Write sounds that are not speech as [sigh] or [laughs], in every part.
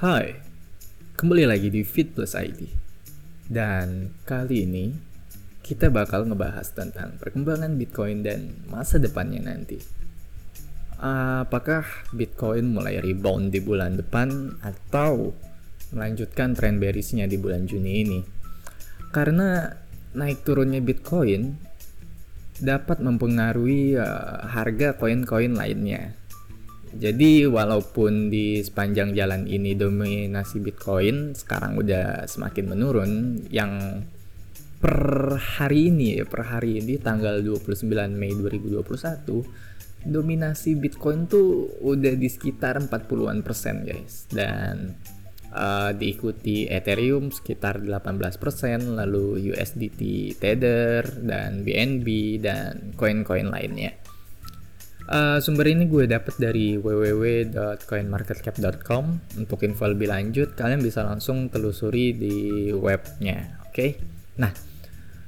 Hai, kembali lagi di Fit Plus ID. Dan kali ini kita bakal ngebahas tentang perkembangan Bitcoin dan masa depannya nanti. Apakah Bitcoin mulai rebound di bulan depan atau melanjutkan tren berisnya di bulan Juni ini? Karena naik turunnya Bitcoin dapat mempengaruhi uh, harga koin-koin lainnya jadi walaupun di sepanjang jalan ini dominasi Bitcoin sekarang udah semakin menurun yang per hari ini ya per hari ini tanggal 29 Mei 2021 dominasi Bitcoin tuh udah di sekitar 40-an persen guys. Dan uh, diikuti Ethereum sekitar 18 persen lalu USDT Tether dan BNB dan koin-koin lainnya Uh, sumber ini gue dapat dari www.coinmarketcap.com. Untuk info lebih lanjut, kalian bisa langsung telusuri di webnya. Oke, okay? nah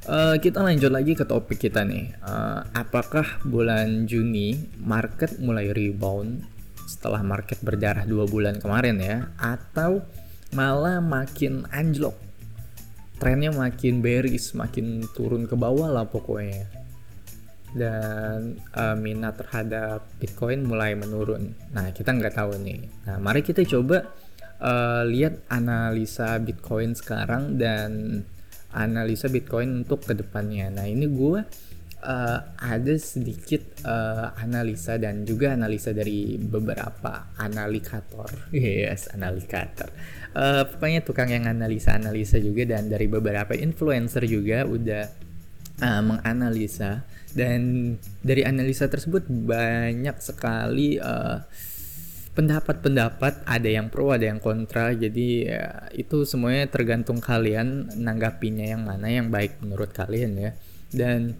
uh, kita lanjut lagi ke topik kita nih. Uh, apakah bulan Juni market mulai rebound setelah market berdarah dua bulan kemarin ya, atau malah makin anjlok? Trennya makin bearish, makin turun ke bawah lah pokoknya dan uh, minat terhadap Bitcoin mulai menurun. Nah, kita nggak tahu nih. Nah, mari kita coba uh, lihat analisa Bitcoin sekarang dan analisa Bitcoin untuk ke depannya. Nah, ini gue uh, ada sedikit uh, analisa dan juga analisa dari beberapa analikator. [laughs] Yes, analikator. Uh, pokoknya tukang yang analisa-analisa juga dan dari beberapa influencer juga udah uh, menganalisa. Dan dari analisa tersebut banyak sekali eh, pendapat-pendapat ada yang pro ada yang kontra. Jadi ya, itu semuanya tergantung kalian nanggapinya yang mana yang baik menurut kalian ya. Dan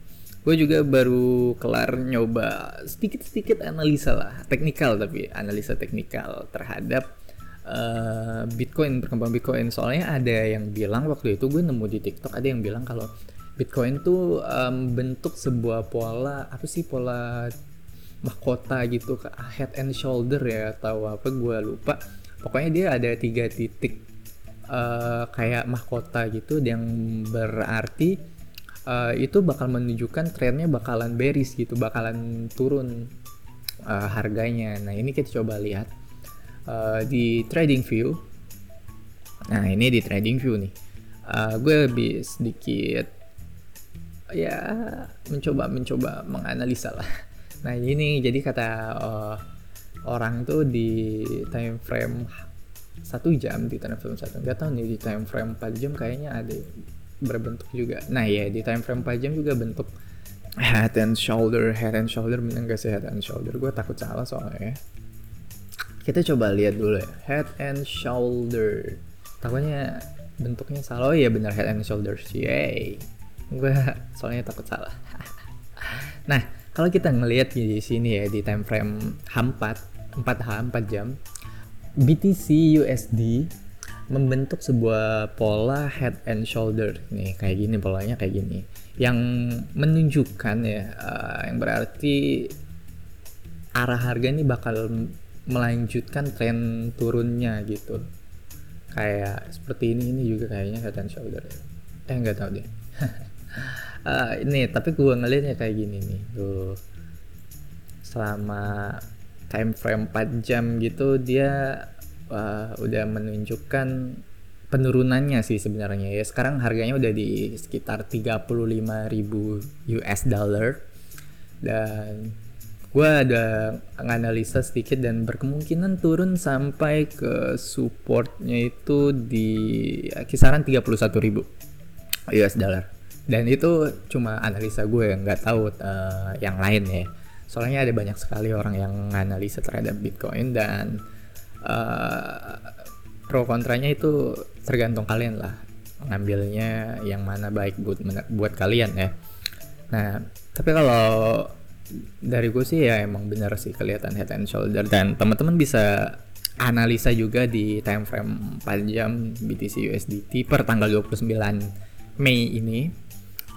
gue juga baru kelar nyoba sedikit-sedikit analisa lah teknikal tapi analisa teknikal terhadap uh, Bitcoin perkembangan Bitcoin. Soalnya ada yang bilang waktu itu gue nemu di TikTok ada yang bilang kalau Bitcoin tuh um, bentuk sebuah pola apa sih pola mahkota gitu head and shoulder ya atau apa gue lupa. Pokoknya dia ada tiga titik uh, kayak mahkota gitu yang berarti uh, itu bakal menunjukkan trennya bakalan bearish gitu bakalan turun uh, harganya. Nah ini kita coba lihat uh, di trading view. Nah ini di trading view nih. Uh, gue lebih sedikit ya mencoba mencoba menganalisa lah. Nah ini jadi kata uh, orang tuh di time frame satu jam di time frame satu nggak tahu nih di time frame 4 jam kayaknya ada berbentuk juga. Nah ya di time frame 4 jam juga bentuk head and shoulder head and shoulder bener gak sih head and shoulder? Gue takut salah soalnya kita coba lihat dulu ya head and shoulder. Takutnya bentuknya salah. Oh iya bener head and shoulders yay gue soalnya takut salah. [laughs] Nah kalau kita ngelihat di sini ya di time frame H4 4H 4 jam BTC USD membentuk sebuah pola head and shoulder. Nih kayak gini polanya kayak gini. Yang menunjukkan ya uh, yang berarti arah harga ini bakal melanjutkan tren turunnya gitu. Kayak seperti ini ini juga kayaknya head and shoulder eh nggak tahu deh [laughs] uh, ini tapi gue ngelihatnya kayak gini nih tuh. Selama time frame 4 jam gitu dia uh, udah menunjukkan penurunannya sih sebenarnya ya. Sekarang harganya udah di sekitar 35.000 US dollar. Dan gue ada nganalisa sedikit dan berkemungkinan turun sampai ke supportnya itu di kisaran 31.000 US dollar dan itu cuma analisa gue nggak tahu uh, yang lain ya. Soalnya ada banyak sekali orang yang analisa terhadap Bitcoin dan uh, pro kontranya itu tergantung kalian lah. Ngambilnya yang mana baik buat buat kalian ya. Nah tapi kalau dari gue sih ya emang bener sih kelihatan head and shoulder. Dan teman-teman bisa analisa juga di time frame 4 jam BTC USDT per tanggal 29 Mei ini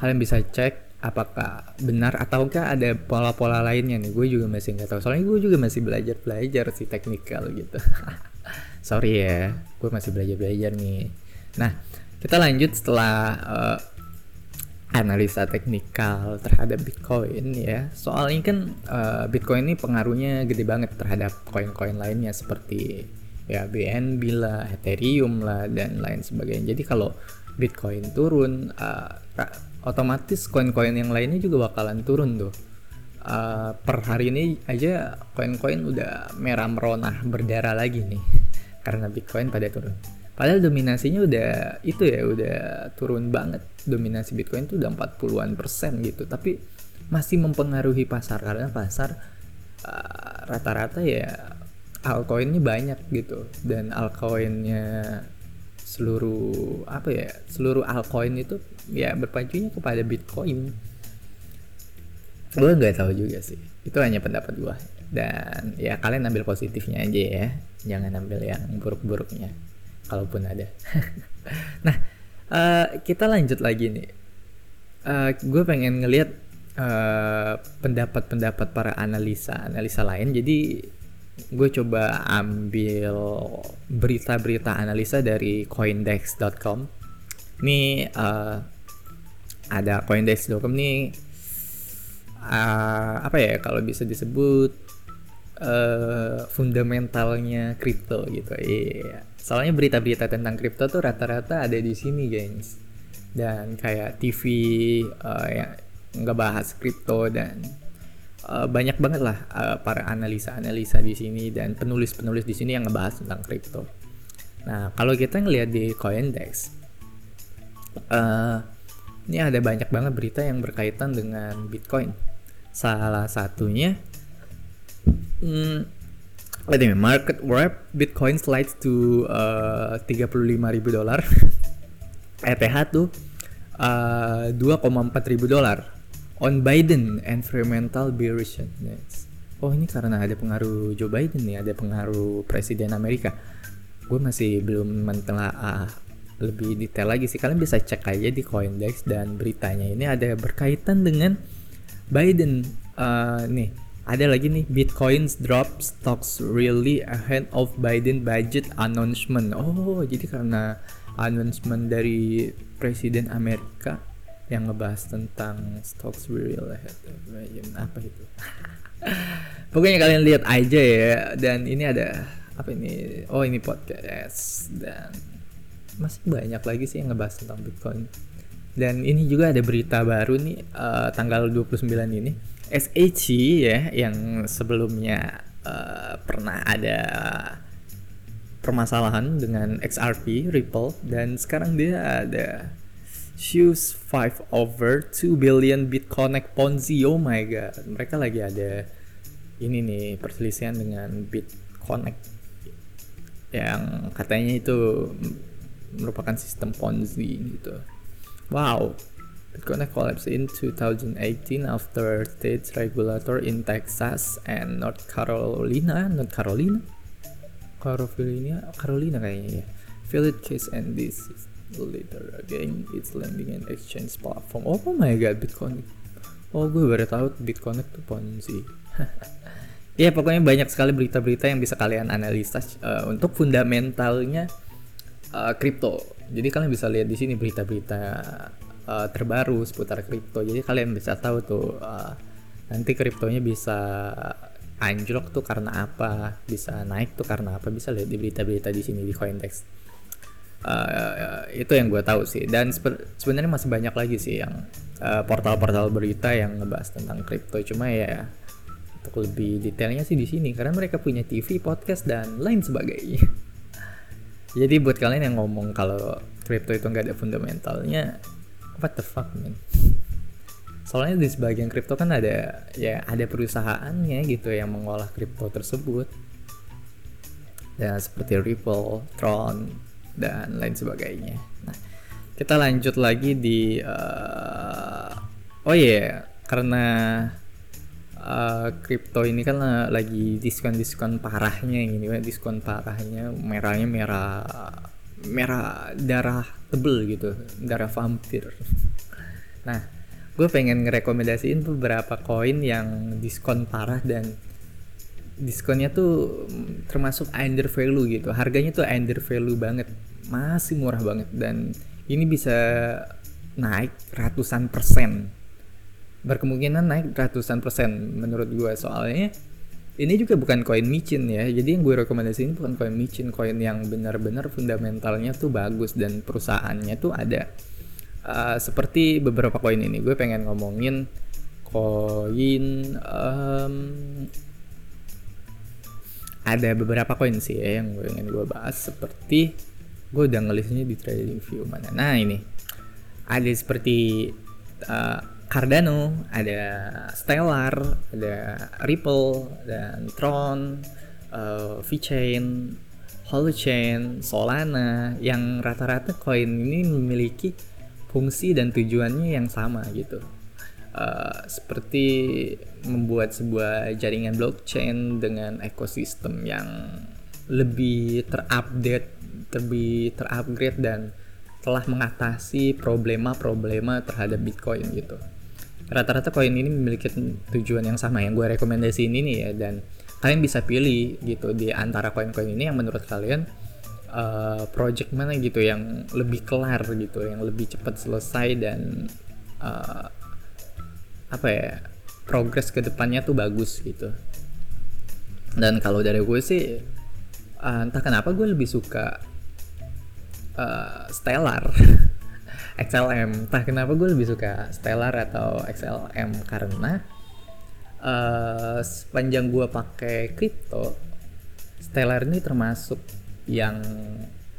kalian bisa cek apakah benar ataukah ada pola-pola lainnya nih gue juga masih nggak tahu soalnya gue juga masih belajar belajar sih teknikal gitu [laughs] Sorry ya, gue masih belajar-belajar nih. Nah, kita lanjut setelah uh, analisa teknikal terhadap Bitcoin ya. Soalnya kan uh, Bitcoin ini pengaruhnya gede banget terhadap koin-koin lainnya seperti ya BNB lah, Ethereum lah dan lain sebagainya. Jadi kalau Bitcoin turun, uh, otomatis koin-koin yang lainnya juga bakalan turun tuh uh, per hari ini aja koin-koin udah merah meronah berdarah lagi nih [laughs] karena Bitcoin pada turun. Padahal dominasinya udah itu ya udah turun banget. Dominasi Bitcoin tuh udah 40-an persen gitu. Tapi masih mempengaruhi pasar karena pasar uh, rata-rata uh, ya altcoinnya banyak gitu dan altcoinnya seluruh apa ya seluruh altcoin itu ya berpacunya kepada Bitcoin. Gue nggak tahu juga sih. Itu hanya pendapat gue dan ya kalian ambil positifnya aja ya. Jangan ambil yang buruk-buruknya. Kalaupun ada. [laughs] Nah uh, kita lanjut lagi nih. Uh, gue pengen ngelihat uh, pendapat-pendapat para analisa analisa lain. Jadi gue coba ambil berita-berita analisa dari coindex.com ini uh, ada coindex.com nih uh, apa ya kalau bisa disebut uh, fundamentalnya kripto gitu. Iya. Soalnya berita-berita tentang kripto tuh rata-rata ada di sini, guys. Dan kayak TV uh, yang bahas kripto dan uh, banyak banget lah uh, para analisa-analisa di sini dan penulis-penulis di sini yang ngebahas tentang kripto. Nah, kalau kita ngelihat di Coindex, uh, ini ada banyak banget berita yang berkaitan dengan Bitcoin Salah satunya hmm, me, market wrap Bitcoin slides to uh, 35 ribu dolar. [laughs] ETH tuh uh, 2,4 ribu dolar on Biden environmental bearish. Oh ini karena ada pengaruh Joe Biden nih, ada pengaruh Presiden Amerika. Gue masih belum mentelaah lebih detail lagi sih. Kalian bisa cek aja di Coindex dan beritanya ini ada berkaitan dengan Biden uh, nih ada lagi nih Bitcoins drop stocks really ahead of Biden budget announcement. Oh, jadi karena announcement dari Presiden Amerika yang ngebahas tentang stocks of Biden apa itu? [laughs] Pokoknya kalian lihat aja ya dan ini ada apa ini? Oh, ini podcast dan masih banyak lagi sih yang ngebahas tentang Bitcoin. Dan ini juga ada berita baru nih uh, tanggal 29 ini. SAC ya yang sebelumnya uh, pernah ada permasalahan dengan XRP Ripple dan sekarang dia ada shoes 5 over 2 billion Bitconnect Ponzi. Oh my god. Mereka lagi ada ini nih perselisihan dengan Bitconnect yang katanya itu merupakan sistem Ponzi gitu. Wow, Bitcoin collapsed in 2018 after state regulator in Texas and North Carolina, North Carolina, Carolina, Carolina kayaknya ya. Philip case and this is later again its lending and exchange platform. Oh my god, Bitcoin. Oh gue baru tahu Bitcoin itu Ponzi. [laughs] ya pokoknya banyak sekali berita-berita yang bisa kalian analisa uh, untuk fundamentalnya kripto. Uh, jadi kalian bisa lihat di sini berita-berita uh, terbaru seputar kripto. Jadi kalian bisa tahu tuh uh, nanti kriptonya bisa anjlok tuh karena apa, bisa naik tuh karena apa, bisa lihat di berita-berita di sini di Coindex. Uh, itu yang gue tahu sih. Dan sebenarnya masih banyak lagi sih yang portal-portal uh, berita yang ngebahas tentang kripto. Cuma ya untuk lebih detailnya sih di sini karena mereka punya TV, podcast dan lain sebagainya. [laughs] Jadi buat kalian yang ngomong kalau crypto itu nggak ada fundamentalnya, what the fuck man? Soalnya di sebagian kripto kan ada ya ada perusahaannya gitu yang mengolah kripto tersebut. Ya seperti Ripple, Tron dan lain sebagainya. Nah, kita lanjut lagi di uh, oh iya yeah, karena kripto uh, ini kan lagi diskon-diskon parahnya ini diskon parahnya merahnya merah merah darah tebel gitu darah vampir nah gue pengen ngerekomendasiin beberapa koin yang diskon parah dan diskonnya tuh termasuk under value gitu. Harganya tuh under value banget. Masih murah banget. Dan ini bisa naik ratusan persen. Berkemungkinan naik ratusan persen menurut gue soalnya ini juga bukan koin micin ya. Jadi yang gue rekomendasiin bukan koin micin. Koin yang benar-benar fundamentalnya tuh bagus dan perusahaannya tuh ada. Uh, seperti beberapa koin ini. Gue pengen ngomongin koin um, ada beberapa koin sih ya yang gue ingin gue bahas seperti gue udah ngelisnya di trading view mana nah ini ada seperti uh, Cardano, ada Stellar, ada Ripple, dan Tron, uh, VeChain, Holochain, Solana, yang rata-rata koin ini memiliki fungsi dan tujuannya yang sama gitu. Uh, seperti membuat sebuah jaringan blockchain dengan ekosistem yang lebih terupdate, lebih terupgrade dan telah mengatasi problema-problema terhadap Bitcoin gitu. Rata-rata koin ini memiliki tujuan yang sama yang gue rekomendasi ini ya dan kalian bisa pilih gitu di antara koin-koin ini yang menurut kalian uh, project mana gitu yang lebih kelar gitu yang lebih cepat selesai dan uh, apa ya progres ke depannya tuh bagus gitu dan kalau dari gue sih uh, entah kenapa gue lebih suka uh, Stellar [laughs] XLM. Entah kenapa gue lebih suka Stellar atau XLM karena uh, sepanjang gue pakai kripto, Stellar ini termasuk yang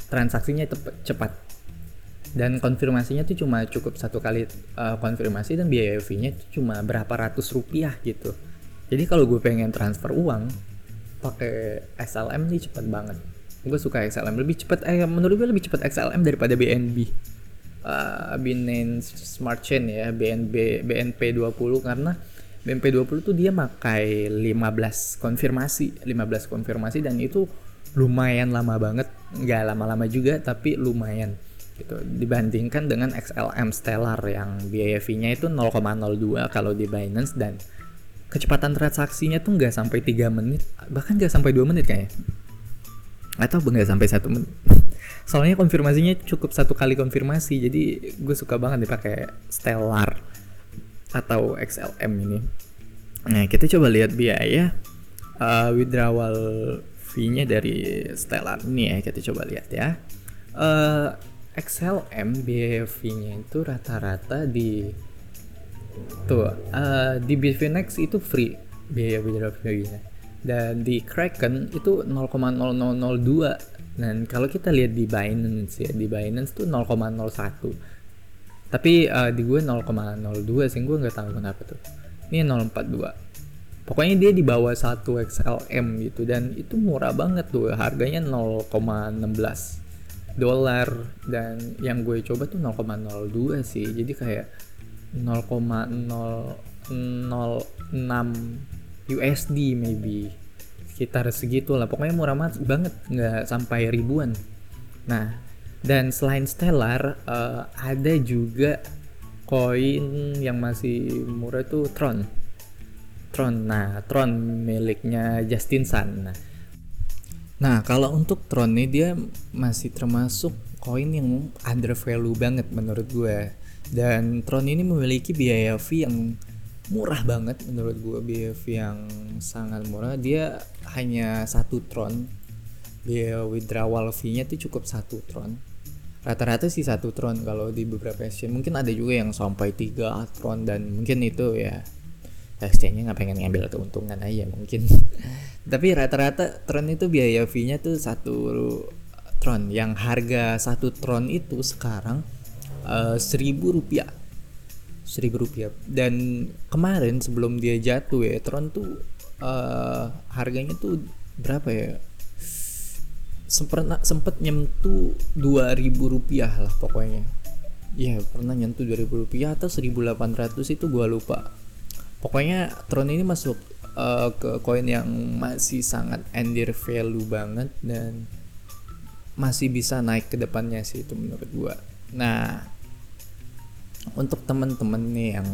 transaksinya cepat dan konfirmasinya tuh cuma cukup satu kali uh, konfirmasi dan biaya fee-nya cuma berapa ratus rupiah gitu. Jadi kalau gue pengen transfer uang pakai XLM nih cepet banget. Gue suka XLM lebih cepet. Eh menurut gue lebih cepet XLM daripada BNB uh, Binance Smart Chain ya BNB BNP 20 karena BNP 20 tuh dia pakai 15 konfirmasi 15 konfirmasi dan itu lumayan lama banget nggak lama-lama juga tapi lumayan gitu. Dibandingkan dengan XLM Stellar yang biaya fee-nya itu 0,02 kalau di Binance dan kecepatan transaksinya tuh nggak sampai 3 menit bahkan nggak sampai 2 menit kayaknya. Atau nggak sampai satu menit. [laughs] Soalnya konfirmasinya cukup satu kali konfirmasi jadi gue suka banget dipakai Stellar atau XLM ini. Nah kita coba lihat biaya uh, withdrawal fee-nya dari Stellar. Ini ya kita coba lihat ya. Uh, XLM fee-nya itu rata-rata di tuh uh, di Bitfinex itu free biaya fee-nya dan di Kraken itu 0,0002 dan kalau kita lihat di Binance ya, di Binance tuh 0,01. Tapi uh, di gue 0,02 sih, gue nggak tahu kenapa tuh. Ini 0,42. Pokoknya dia di bawah 1 XLM gitu dan itu murah banget tuh, harganya 0,16 dolar dan yang gue coba tuh 0,02 sih. Jadi kayak 0,006 USD maybe. Sekitar segitu lah pokoknya murah banget. Nggak sampai ribuan. Nah dan selain Stellar uh, ada juga koin yang masih murah itu Tron. Tron. Nah Tron miliknya Justin Sun. Nah Nah, kalau untuk Tron nih dia masih termasuk koin yang under value banget menurut gue. Dan Tron ini memiliki biaya fee yang murah banget menurut gue. BF yang sangat murah. Dia hanya satu tron. Biaya withdrawal fee-nya tuh cukup satu tron. Rata-rata sih satu tron kalau di beberapa exchange. Mungkin ada juga yang sampai tiga tron dan mungkin itu ya exchange-nya nggak pengen ngambil keuntungan aja mungkin [laughs] tapi rata-rata tron itu biaya fee-nya tuh satu tron. Yang harga satu tron itu sekarang uh, seribu rupiah. Seribu rupiah. Dan kemarin sebelum dia jatuh ya Tron tuh uh, harganya tuh berapa ya? Sempet sempet nyentuh dua ribu rupiah lah pokoknya. Ya pernah nyentuh dua ribu rupiah atau seribu delapan ratus itu gua lupa. Pokoknya Tron ini masuk uh, ke koin yang masih sangat under value banget dan masih bisa naik ke depannya sih itu menurut gua. Nah untuk temen-temen nih yang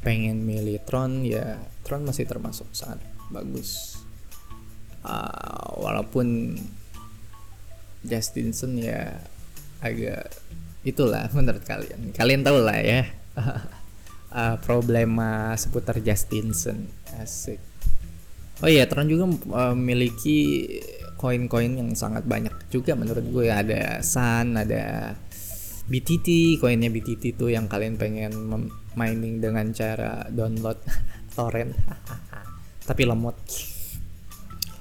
pengen milih Tron ya Tron masih termasuk sangat bagus. Uh, walaupun Justinson ya agak itulah [laughs] menurut kalian. Kalian tahu lah ya [laughs] uh, problema seputar Justinson asik. Oh iya Tron juga memiliki koin-koin yang sangat banyak juga menurut gue. Ada Sun ada BTT koinnya BTT tuh yang kalian pengen mining dengan cara download [laughs] torrent. [laughs] Tapi lemot.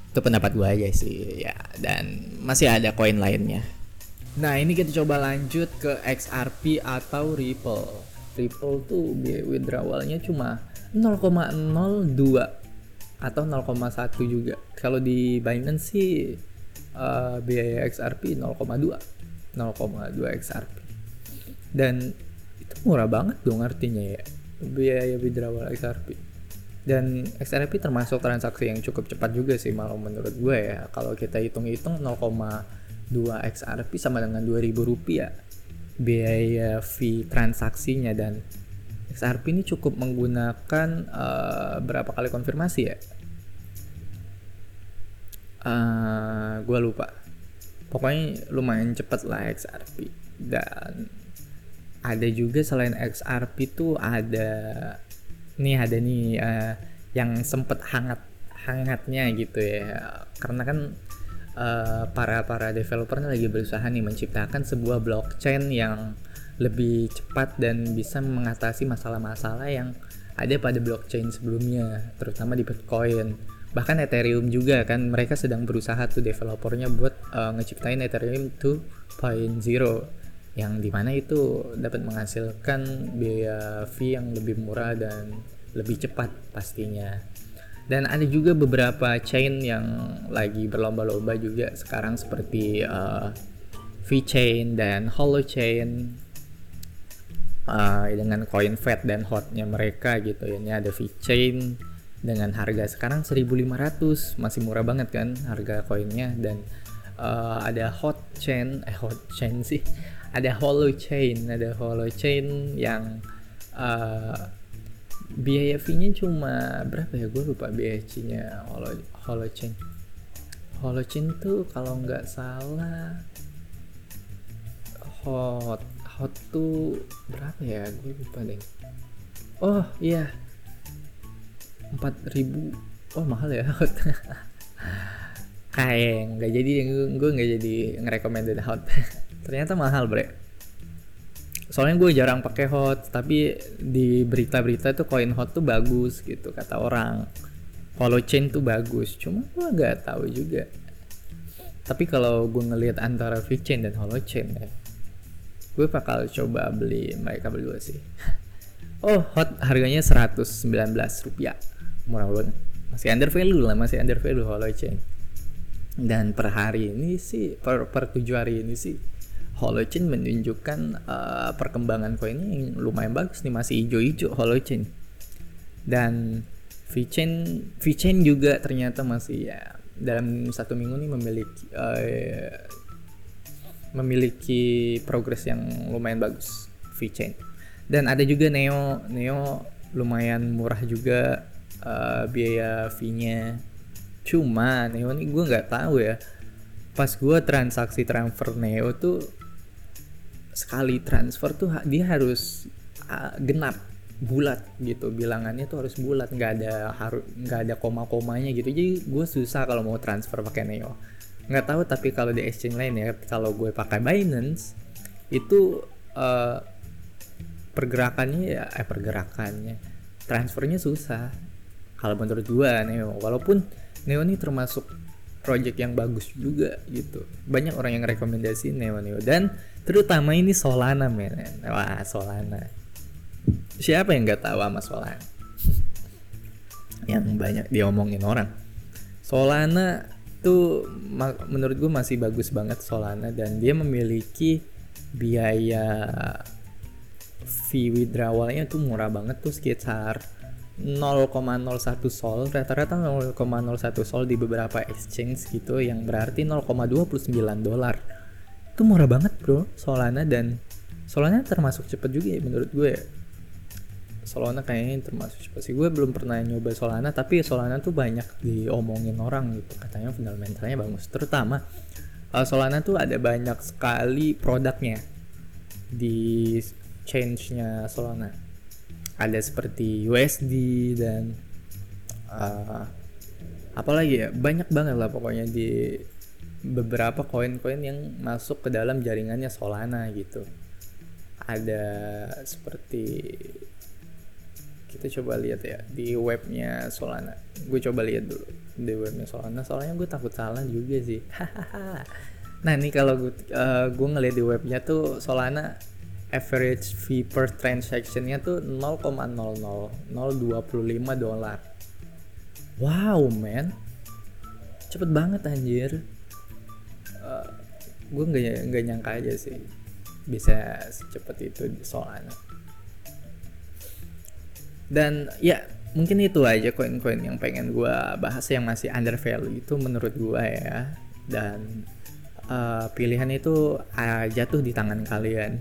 Itu pendapat gue aja sih ya. Dan masih ada koin lainnya. Nah ini kita coba lanjut ke XRP atau Ripple Ripple tuh biaya withdrawalnya cuma 0,02 atau 0,1 juga. Kalau di Binance sih uh, biaya XRP 0,2 0,2 XRP. Dan itu murah banget dong artinya ya biaya withdrawal XRP. Dan XRP termasuk transaksi yang cukup cepat juga sih malah menurut gue ya. Kalau kita hitung-hitung 0,2 XRP sama dengan 2000 rupiah biaya fee transaksinya dan XRP ini cukup menggunakan uh, berapa kali konfirmasi ya? Uh, gue lupa. Pokoknya lumayan cepat lah XRP dan ada juga selain XRP tuh ada nih ada nih uh, yang sempet hangat hangatnya gitu ya karena kan uh, para para developernya lagi berusaha nih menciptakan sebuah blockchain yang lebih cepat dan bisa mengatasi masalah-masalah yang ada pada blockchain sebelumnya, terutama di Bitcoin. Bahkan Ethereum juga kan mereka sedang berusaha tuh developernya buat uh, ngeciptain Ethereum 2.0 yang di mana itu dapat menghasilkan biaya fee yang lebih murah dan lebih cepat pastinya. Dan ada juga beberapa chain yang lagi berlomba-lomba juga sekarang seperti uh, VeChain dan HoloChain uh, dengan coin fat dan hotnya mereka gitu. Ya ini ada VeChain dengan harga sekarang 1500 masih murah banget kan harga koinnya. Dan uh, ada hot chain eh hot chain sih. Ada hollow chain ada hollow chain yang uh, biaya fee-nya cuma berapa ya? Gue lupa biaya nya hollow hollow chain hollow chain tuh kalau nggak salah hot hot tuh berapa ya? Gue lupa deh. Oh iya. 4000 oh mahal ya [laughs] hot. Kayak nggak jadi gue nggak jadi ngerekomended hot. [laughs] Ternyata mahal bre soalnya gue jarang pakai hot tapi di berita-berita tuh koin hot tuh bagus gitu kata orang. Follow chain tuh bagus cuma gue nggak tahu juga. Tapi kalau gue ngelihat antara VeChain dan Holochain ya gue bakal coba beli mereka berdua sih. [laughs] Oh hot harganya 119 rupiah. Murah banget. Masih under value lah masih under value Holochain dan per hari ini sih per, per tujuh hari ini sih Holochain menunjukkan uh, perkembangan koinnya yang lumayan bagus nih masih hijau-hijau Holochain dan VeChain VeChain juga ternyata masih ya dalam satu minggu nih memiliki uh, memiliki progres yang lumayan bagus VeChain dan ada juga Neo Neo lumayan murah juga uh, biaya fee-nya. Cuma Neo ini gue nggak tahu ya pas gue transaksi transfer Neo tuh sekali transfer tuh dia harus uh, genap bulat gitu. Bilangannya tuh harus bulat nggak ada harus nggak ada koma komanya gitu. Jadi gue susah kalau mau transfer pakai Neo. Nggak tahu tapi kalau di exchange lain ya kalau gue pakai Binance itu uh, pergerakannya ya eh pergerakannya transfernya susah. Kalau menurut gue Neo. Walaupun Neo ini termasuk project yang bagus juga gitu. Banyak orang yang rekomendasi Neo Neo dan terutama ini Solana men. Wah Solana. Siapa yang nggak tahu sama Solana? [laughs] Yang banyak diomongin orang. Solana itu menurut gue masih bagus banget Solana dan dia memiliki biaya fee withdrawalnya tuh murah banget tuh sekitar 0,01 sol. Rata-rata 0,01 sol di beberapa exchange gitu yang berarti 0,29 dolar itu murah banget bro Solana dan Solana termasuk cepet juga ya menurut gue Solana kayaknya termasuk cepat sih. Gue belum pernah nyoba Solana tapi Solana tuh banyak diomongin orang gitu. Katanya fundamentalnya bagus terutama uh, Solana tuh ada banyak sekali produknya di change-nya Solana. Ada seperti USD dan uh, apalagi ya? Banyak banget lah pokoknya di beberapa koin-koin yang masuk ke dalam jaringannya Solana gitu. Ada seperti kita coba lihat ya di webnya Solana. Gue coba lihat dulu di webnya Solana soalnya gue takut salah juga sih. [laughs] Nah ini kalau gue uh, gue ngeliat di webnya tuh Solana average fee per transactionnya tuh 0,00025 dolar. Wow man. Cepet banget anjir gue nggak nggak nyangka aja sih bisa secepat itu Solana dan ya mungkin itu aja koin-koin yang pengen gue bahas yang masih under value itu menurut gue ya. Dan uh, pilihan itu uh, jatuh di tangan kalian.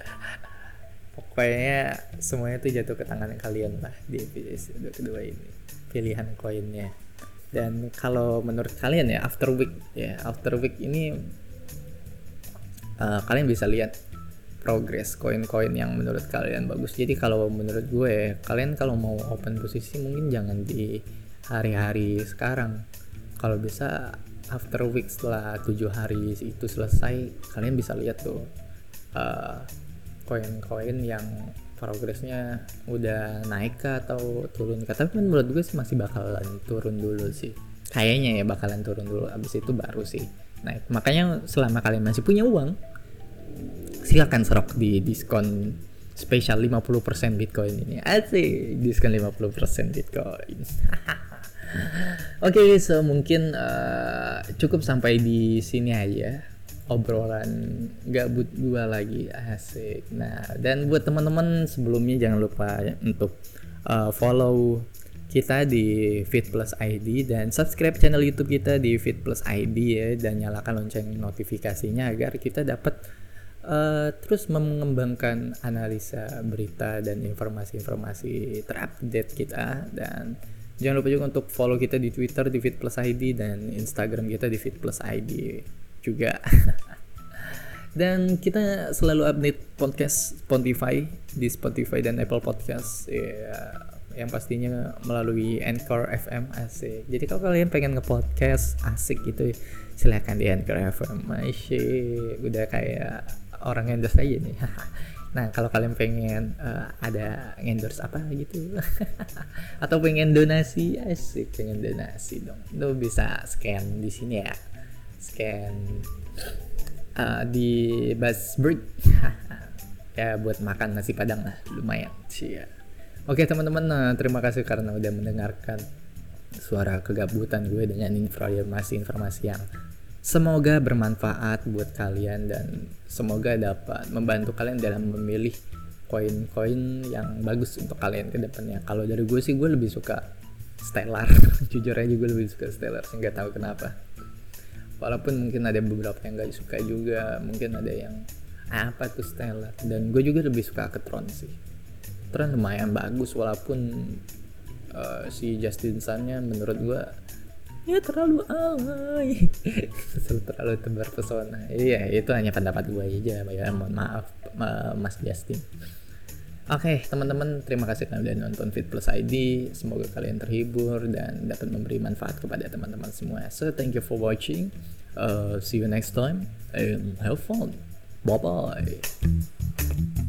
[laughs] Pokoknya semuanya itu jatuh ke tangan kalian lah di episode kedua ini pilihan koinnya dan kalau menurut kalian ya after week ya after week ini uh, kalian bisa lihat progress koin-koin yang menurut kalian bagus. Jadi kalau menurut gue kalian kalau mau open posisi mungkin jangan di hari-hari sekarang. Kalau bisa after week setelah tujuh hari itu selesai kalian bisa lihat tuh uh, koin-koin yang progresnya udah naik ke atau turun ke tapi menurut gue sih masih bakalan turun dulu sih. Kayaknya ya bakalan turun dulu. Abis itu baru sih naik. Makanya selama kalian masih punya uang silakan serok di diskon spesial 50% Bitcoin ini. Asik, diskon 50% Bitcoin. [laughs] Oke, okay, so mungkin uh, cukup sampai di sini aja obrolan gabut gua lagi asik. Nah, dan buat teman-teman sebelumnya jangan lupa untuk uh, follow kita di Fit Plus ID dan subscribe channel YouTube kita di Fit Plus ID ya dan nyalakan lonceng notifikasinya agar kita dapat uh, terus mengembangkan analisa berita dan informasi-informasi terupdate kita dan jangan lupa juga untuk follow kita di Twitter di Fit Plus ID dan Instagram kita di Fit Plus ID juga. [laughs] dan kita selalu update podcast Spotify di Spotify dan Apple Podcast ya yang pastinya melalui Anchor FM asik. Jadi kalau kalian pengen nge-podcast asik gitu silahkan di Anchor FM. Masih udah kayak orang endorse aja nih [laughs] nah kalau kalian pengen uh, ada endorse apa gitu [laughs] atau pengen donasi asik pengen donasi dong lo bisa scan di sini ya scan uh, di Buzzsprout [laughs] ya buat makan nasi padang lah lumayan. Sih ya oke teman-teman uh, terima kasih karena udah mendengarkan suara kegabutan gue dengan informasi-informasi yang Semoga bermanfaat buat kalian dan semoga dapat membantu kalian dalam memilih koin-koin yang bagus untuk kalian ke depannya. Kalau dari gue sih gue lebih suka stellar, [laughs] jujur aja gue lebih suka stellar, nggak tahu kenapa. Walaupun mungkin ada beberapa yang gak suka juga, mungkin ada yang apa tuh stellar. Dan gue juga lebih suka ke Tron sih. Tron lumayan bagus walaupun uh, si Justin Sun-nya menurut gue ya terlalu alay [laughs] terlalu tebar pesona iya itu hanya pendapat gue aja ya mohon maaf Mas Justin Oke okay, teman-teman terima kasih kalian udah nonton Fit Plus ID Semoga kalian terhibur dan dapat memberi manfaat kepada teman-teman semua. So thank you for watching. Uh, See you next time and have fun. Bye bye